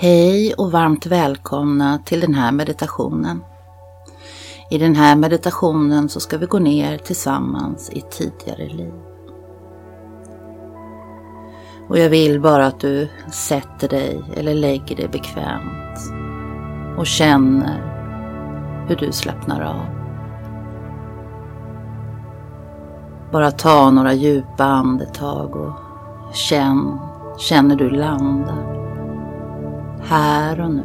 Hej och varmt välkomna till den här meditationen. I den här meditationen så ska vi gå ner tillsammans i tidigare liv. Och jag vill bara att du sätter dig eller lägger dig bekvämt och känner hur du slappnar av. Bara ta några djupa andetag och känn, känner du landar här och nu.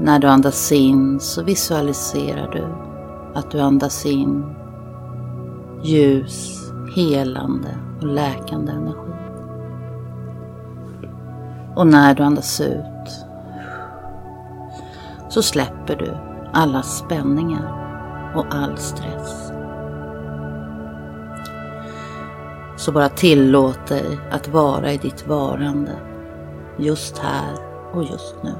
När du andas in så visualiserar du att du andas in ljus, helande och läkande energi. Och när du andas ut så släpper du alla spänningar och all stress. Så bara tillåt dig att vara i ditt varande. Just här och just nu.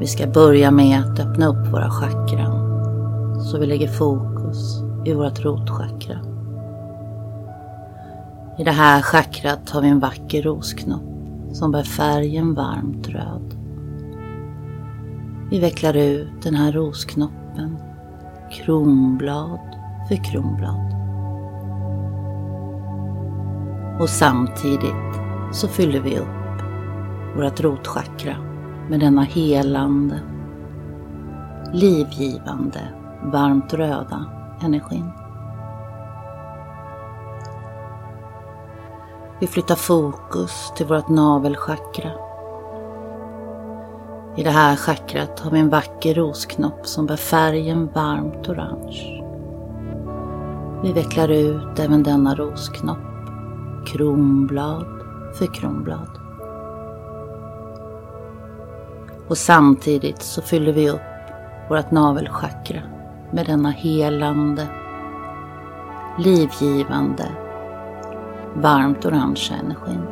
Vi ska börja med att öppna upp våra chakran. Så vi lägger fokus i vårt rotchakra. I det här chakrat har vi en vacker rosknopp som bär färgen varmt röd. Vi vecklar ut den här rosknoppen kronblad för kronblad. Och samtidigt så fyller vi upp vårt rotchakra med denna helande, livgivande, varmt röda energin. Vi flyttar fokus till vårt navelchakra. I det här chakrat har vi en vacker rosknopp som bär färgen varmt orange. Vi vecklar ut även denna rosknopp kronblad för kronblad. Och samtidigt så fyller vi upp vårt navelchakra med denna helande, livgivande, varmt orangea energin.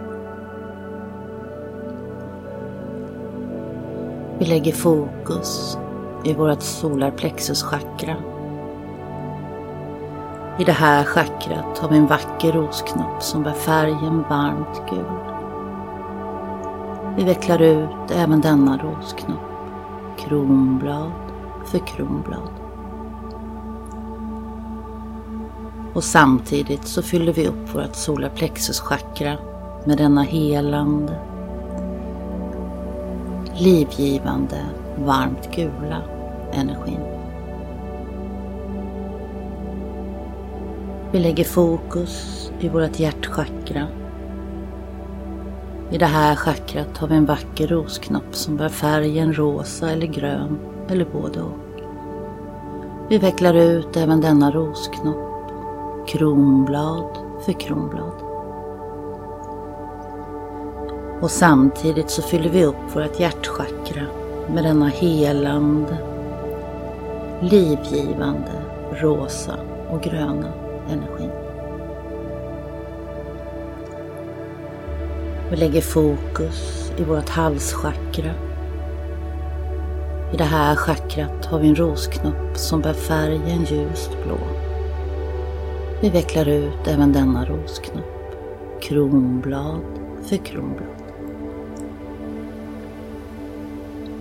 Vi lägger fokus i vårt solarplexuschakra i det här chakrat har vi en vacker rosknopp som bär färgen varmt gul. Vi vecklar ut även denna rosknopp, kronblad för kronblad. Och samtidigt så fyller vi upp vårt solarplexuschakra med denna helande, livgivande, varmt gula energin. Vi lägger fokus i vårt hjärtchakra. I det här chakrat har vi en vacker rosknopp som bär färgen rosa eller grön eller både och. Vi vecklar ut även denna rosknopp, kronblad för kronblad. Och samtidigt så fyller vi upp vårt hjärtchakra med denna helande, livgivande, rosa och gröna energin. Vi lägger fokus i vårt halschakra. I det här chakrat har vi en rosknopp som bär färgen ljust blå. Vi vecklar ut även denna rosknopp, kronblad för kronblad.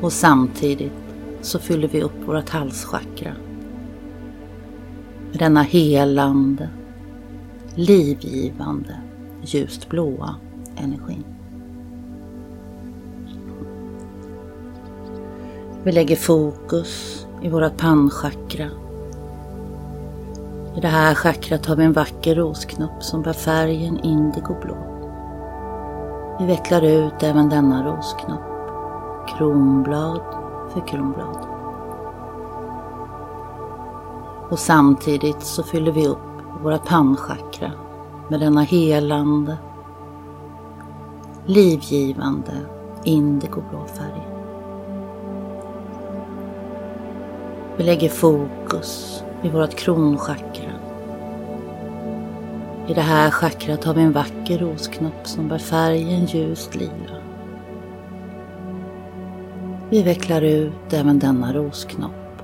Och samtidigt så fyller vi upp vårt halschakra denna helande, livgivande, ljust blåa energin. Vi lägger fokus i vårat pannchakra. I det här chakrat har vi en vacker rosknopp som bär färgen indigoblå. Vi vecklar ut även denna rosknopp, kronblad för kronblad. Och samtidigt så fyller vi upp våra pannchakra med denna helande, livgivande indigoblå färg. Vi lägger fokus i vårt kronchakra. I det här chakrat har vi en vacker rosknopp som bär färgen ljust lila. Vi vecklar ut även denna rosknopp,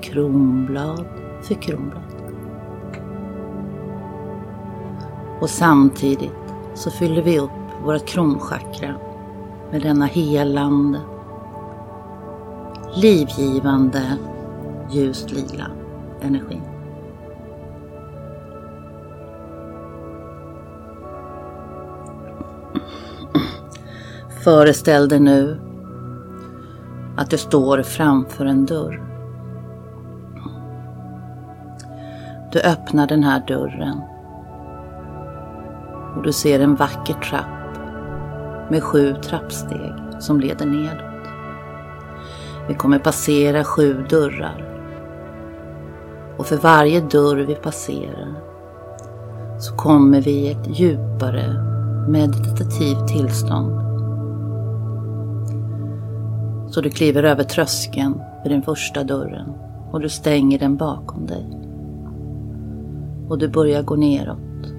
kronblad för kronblad. Och samtidigt så fyller vi upp vårt kronchakra med denna helande, livgivande, ljust lila energi. Föreställ dig nu att du står framför en dörr. Du öppnar den här dörren och du ser en vacker trapp med sju trappsteg som leder nedåt. Vi kommer passera sju dörrar och för varje dörr vi passerar så kommer vi i ett djupare meditativt tillstånd. Så du kliver över tröskeln vid den första dörren och du stänger den bakom dig. Och du börjar gå neråt,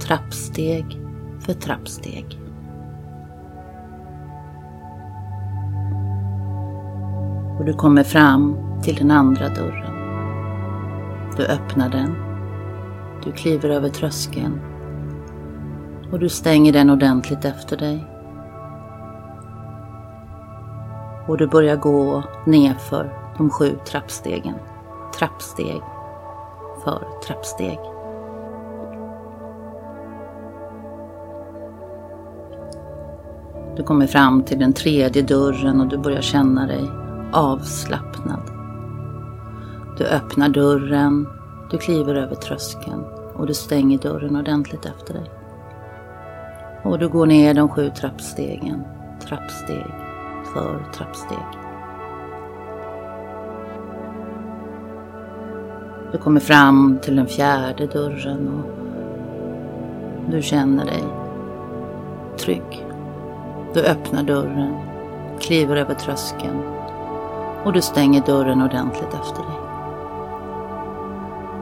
trappsteg för trappsteg. Och du kommer fram till den andra dörren. Du öppnar den. Du kliver över tröskeln. Och du stänger den ordentligt efter dig. Och du börjar gå nerför de sju trappstegen. Trappsteg för trappsteg. Du kommer fram till den tredje dörren och du börjar känna dig avslappnad. Du öppnar dörren, du kliver över tröskeln och du stänger dörren ordentligt efter dig. Och du går ner de sju trappstegen, trappsteg för trappsteg. Du kommer fram till den fjärde dörren och du känner dig trygg. Du öppnar dörren, kliver över tröskeln och du stänger dörren ordentligt efter dig.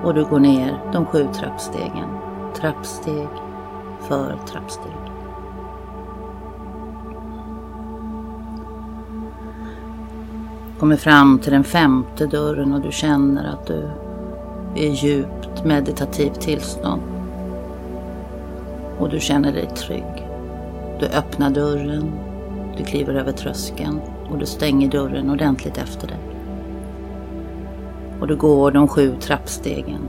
Och du går ner de sju trappstegen, trappsteg för trappsteg. Kommer fram till den femte dörren och du känner att du i djupt meditativt tillstånd. Och du känner dig trygg. Du öppnar dörren, du kliver över tröskeln och du stänger dörren ordentligt efter dig. Och du går de sju trappstegen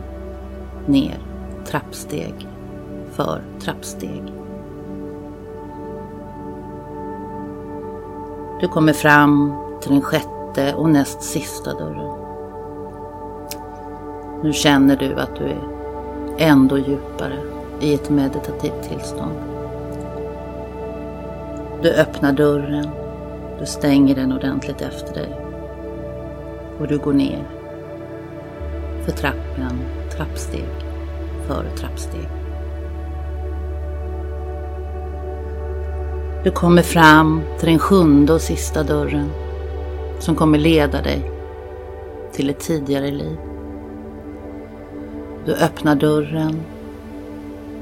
ner, trappsteg för trappsteg. Du kommer fram till den sjätte och näst sista dörren. Nu känner du att du är ändå djupare i ett meditativt tillstånd. Du öppnar dörren du stänger den ordentligt efter dig. Och du går ner. För trappen, trappsteg för trappsteg. Du kommer fram till den sjunde och sista dörren som kommer leda dig till ett tidigare liv. Du öppnar dörren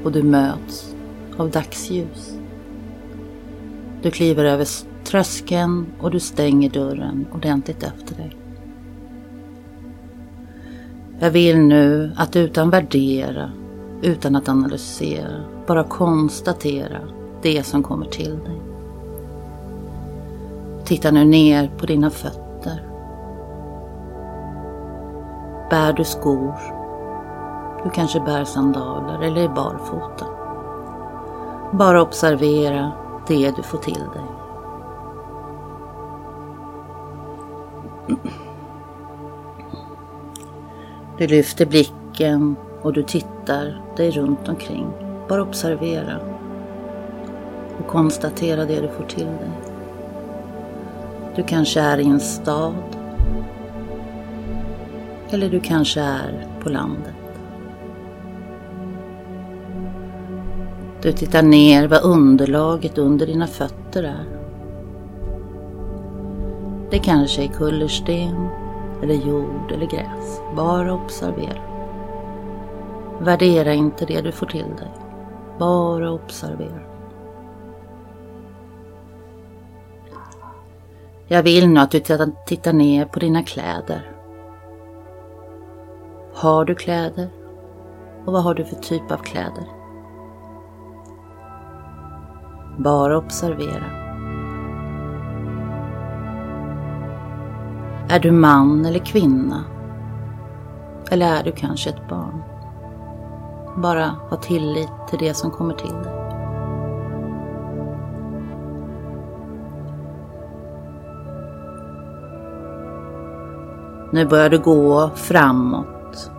och du möts av dagsljus. Du kliver över tröskeln och du stänger dörren ordentligt efter dig. Jag vill nu att utan värdera, utan att analysera, bara konstatera det som kommer till dig. Titta nu ner på dina fötter. Bär du skor? Du kanske bär sandaler eller är barfota. Bara observera det du får till dig. Du lyfter blicken och du tittar dig runt omkring. Bara observera och konstatera det du får till dig. Du kanske är i en stad. Eller du kanske är på landet. Du tittar ner vad underlaget under dina fötter är. Det kanske är kullersten eller jord eller gräs. Bara observera. Värdera inte det du får till dig. Bara observera. Jag vill nu att du tittar ner på dina kläder. Har du kläder? Och vad har du för typ av kläder? Bara observera. Är du man eller kvinna? Eller är du kanske ett barn? Bara ha tillit till det som kommer till dig. Nu börjar du gå framåt.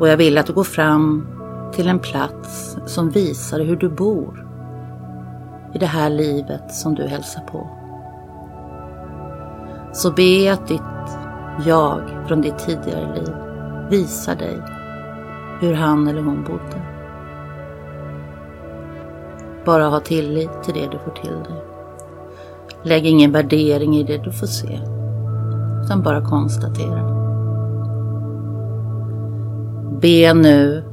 Och jag vill att du går fram till en plats som visar hur du bor i det här livet som du hälsar på. Så be att ditt jag från ditt tidigare liv visar dig hur han eller hon bodde. Bara ha tillit till det du får till dig. Lägg ingen värdering i det du får se, utan bara konstatera. Be nu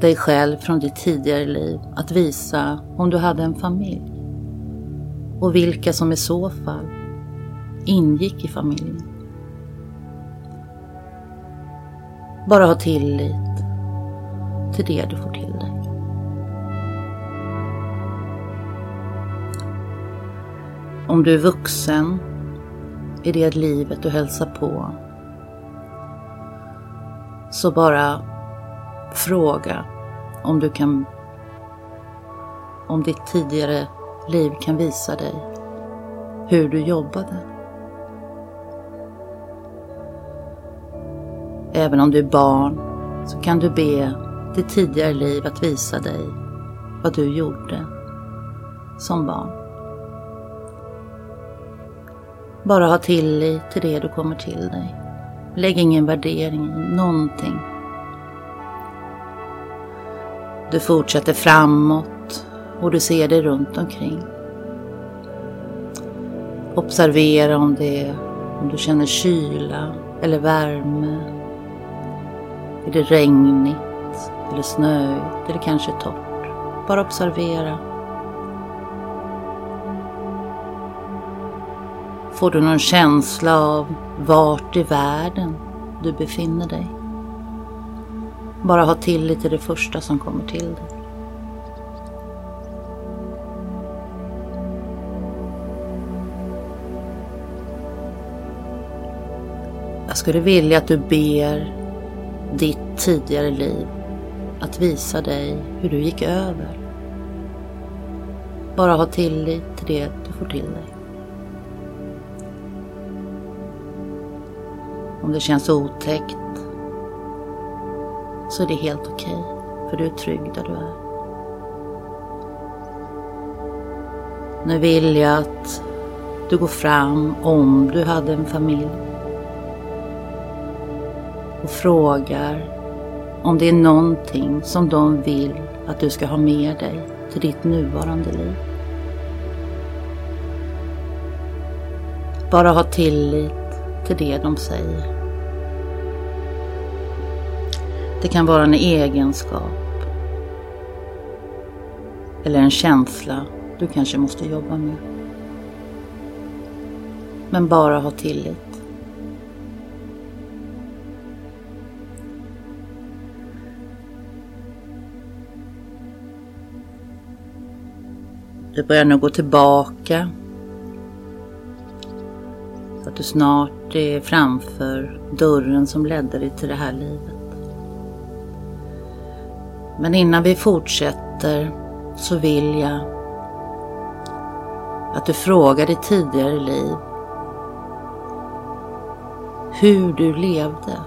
dig själv från ditt tidigare liv att visa om du hade en familj och vilka som i så fall ingick i familjen. Bara ha tillit till det du får till dig. Om du är vuxen i det livet du hälsar på så bara fråga om du kan om ditt tidigare liv kan visa dig hur du jobbade. Även om du är barn så kan du be ditt tidigare liv att visa dig vad du gjorde som barn. Bara ha tillit till det du kommer till dig. Lägg ingen värdering i någonting. Du fortsätter framåt och du ser dig runt omkring. Observera om, det, om du känner kyla eller värme. Är det regnigt eller snöigt eller kanske torrt? Bara observera. Får du någon känsla av vart i världen du befinner dig? Bara ha tillit till det första som kommer till dig. Jag skulle vilja att du ber ditt tidigare liv att visa dig hur du gick över. Bara ha tillit till det du får till dig. Om det känns otäckt så är det helt okej, okay, för du är trygg där du är. Nu vill jag att du går fram om du hade en familj och frågar om det är någonting som de vill att du ska ha med dig till ditt nuvarande liv. Bara ha tillit till det de säger. Det kan vara en egenskap eller en känsla du kanske måste jobba med. Men bara ha tillit. Du börjar nu gå tillbaka så att du snart är framför dörren som ledde dig till det här livet. Men innan vi fortsätter så vill jag att du frågar ditt tidigare liv hur du levde.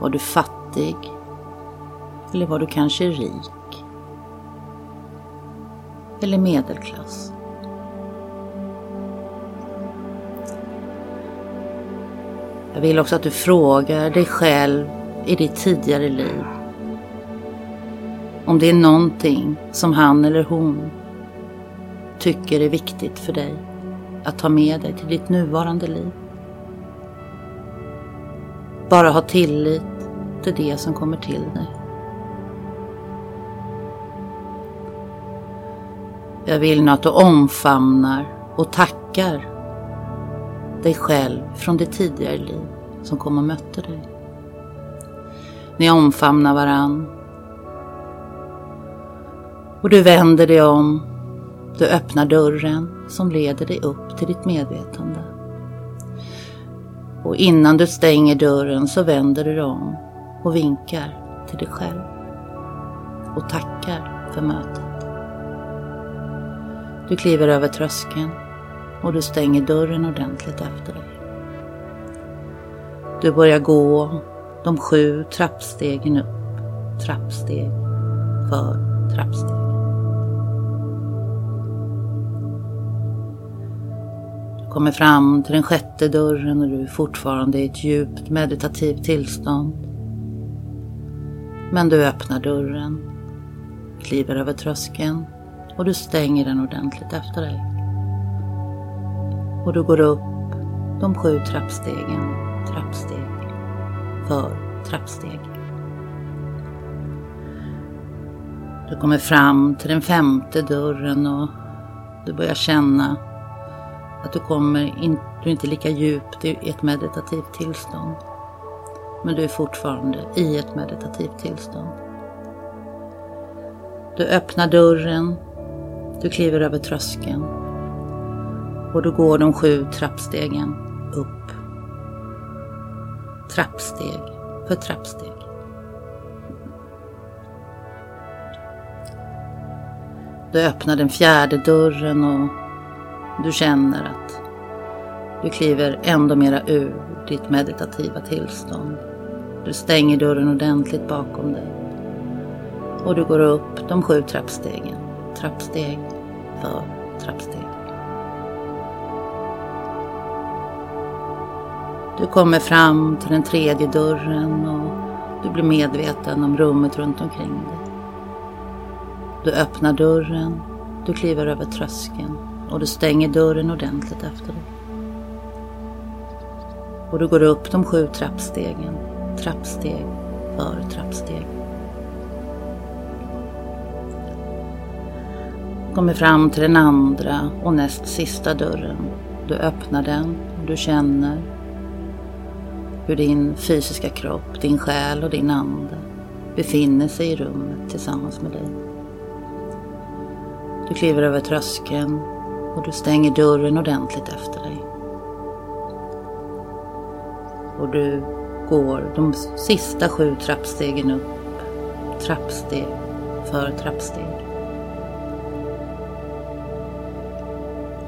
Var du fattig? Eller var du kanske rik? Eller medelklass? Jag vill också att du frågar dig själv i ditt tidigare liv. Om det är någonting som han eller hon tycker är viktigt för dig att ta med dig till ditt nuvarande liv. Bara ha tillit till det som kommer till dig. Jag vill nu att du omfamnar och tackar dig själv från det tidigare liv som kom och mötte dig. Ni omfamnar varann. Och du vänder dig om. Du öppnar dörren som leder dig upp till ditt medvetande. Och innan du stänger dörren så vänder du dig om och vinkar till dig själv. Och tackar för mötet. Du kliver över tröskeln och du stänger dörren ordentligt efter dig. Du börjar gå de sju trappstegen upp. Trappsteg för trappsteg. Du kommer fram till den sjätte dörren och du är fortfarande i ett djupt meditativt tillstånd. Men du öppnar dörren, kliver över tröskeln och du stänger den ordentligt efter dig. Och du går upp de sju trappstegen, trappsteg för trappsteg. Du kommer fram till den femte dörren och du börjar känna att du kommer in, du är inte lika djupt i ett meditativt tillstånd. Men du är fortfarande i ett meditativt tillstånd. Du öppnar dörren du kliver över tröskeln och du går de sju trappstegen upp. Trappsteg för trappsteg. Du öppnar den fjärde dörren och du känner att du kliver ändå mera ur ditt meditativa tillstånd. Du stänger dörren ordentligt bakom dig och du går upp de sju trappstegen trappsteg för trappsteg. Du kommer fram till den tredje dörren och du blir medveten om rummet runt omkring dig. Du öppnar dörren, du kliver över tröskeln och du stänger dörren ordentligt efter dig. Och du går upp de sju trappstegen, trappsteg för trappsteg. kommer fram till den andra och näst sista dörren. Du öppnar den och du känner hur din fysiska kropp, din själ och din ande befinner sig i rummet tillsammans med dig. Du kliver över tröskeln och du stänger dörren ordentligt efter dig. Och du går de sista sju trappstegen upp, trappsteg för trappsteg.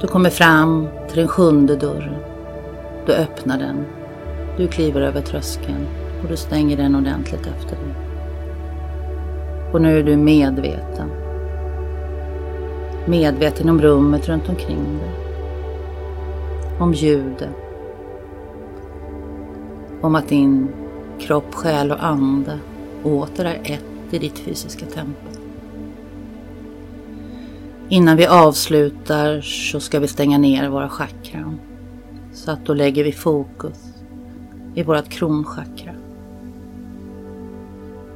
Du kommer fram till den sjunde dörren. Du öppnar den. Du kliver över tröskeln och du stänger den ordentligt efter dig. Och nu är du medveten. Medveten om rummet runt omkring dig. Om ljudet. Om att din kropp, själ och ande åter är ett i ditt fysiska tempel. Innan vi avslutar så ska vi stänga ner våra chakran. Så att då lägger vi fokus i vårt kronchakra.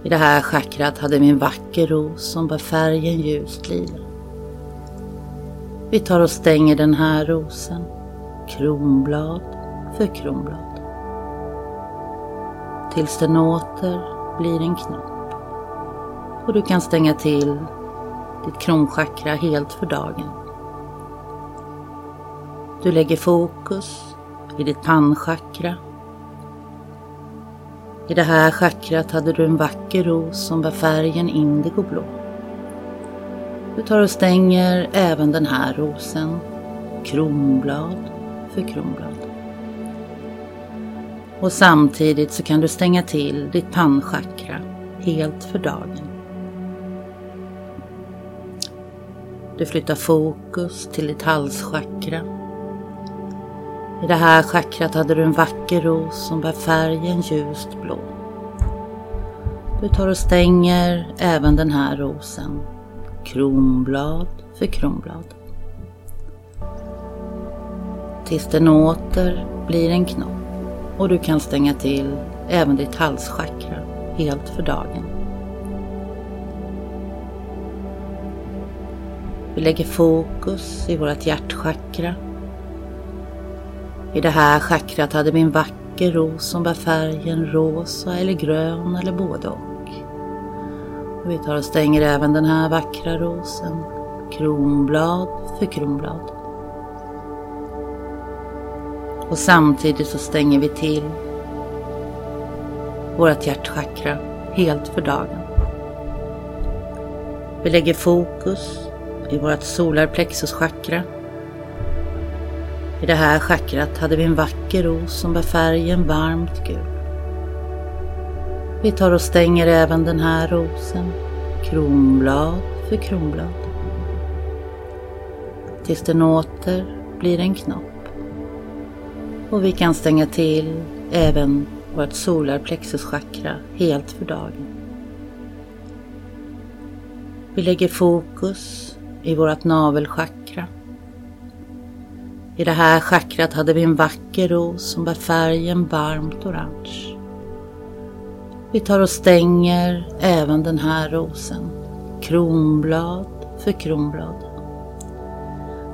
I det här chakrat hade vi en vacker ros som bär färgen ljust lila. Vi tar och stänger den här rosen, kronblad för kronblad. Tills den åter blir en knopp. Och du kan stänga till ditt kronchakra helt för dagen. Du lägger fokus i ditt pannchakra. I det här chakrat hade du en vacker ros som bär färgen indigoblå. Du tar och stänger även den här rosen, kronblad för kronblad. Och samtidigt så kan du stänga till ditt pannchakra helt för dagen. Du flyttar fokus till ditt halschakra. I det här chakrat hade du en vacker ros som bär färgen ljust blå. Du tar och stänger även den här rosen, kronblad för kronblad. Tills den åter blir en knopp och du kan stänga till även ditt halschakra helt för dagen. Vi lägger fokus i vårt hjärtchakra. I det här chakrat hade vi en vacker ros som bär färgen rosa eller grön eller både och. Och vi tar och stänger även den här vackra rosen. Kronblad för kronblad. Och samtidigt så stänger vi till vårt hjärtchakra helt för dagen. Vi lägger fokus i vårt solarplexuschakra. I det här chakrat hade vi en vacker ros som bär färgen varmt gul. Vi tar och stänger även den här rosen, kronblad för kronblad. Tills den åter blir en knopp. Och vi kan stänga till även vårt solarplexuschakra helt för dagen. Vi lägger fokus i vårt navelchakra. I det här chakrat hade vi en vacker ros som bär färgen varmt orange. Vi tar och stänger även den här rosen, kronblad för kronblad.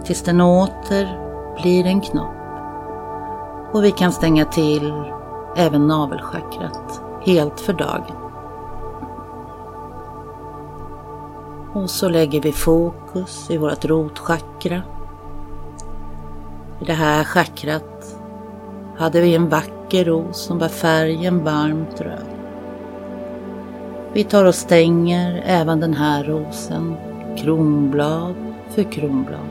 Tills den åter blir en knopp. Och vi kan stänga till även navelchakrat helt för dagen. Och så lägger vi fokus i vårt rotchakra. I det här chakrat hade vi en vacker ros som var färgen varmt röd. Vi tar och stänger även den här rosen, kronblad för kronblad.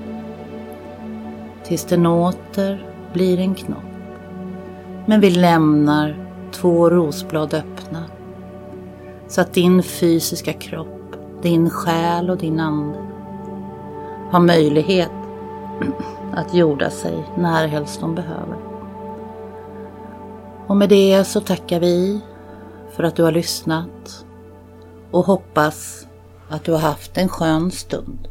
Tills den åter blir en knopp. Men vi lämnar två rosblad öppna. Så att din fysiska kropp, din själ och din ande har möjlighet att jorda sig närhelst de behöver. Och med det så tackar vi för att du har lyssnat och hoppas att du har haft en skön stund.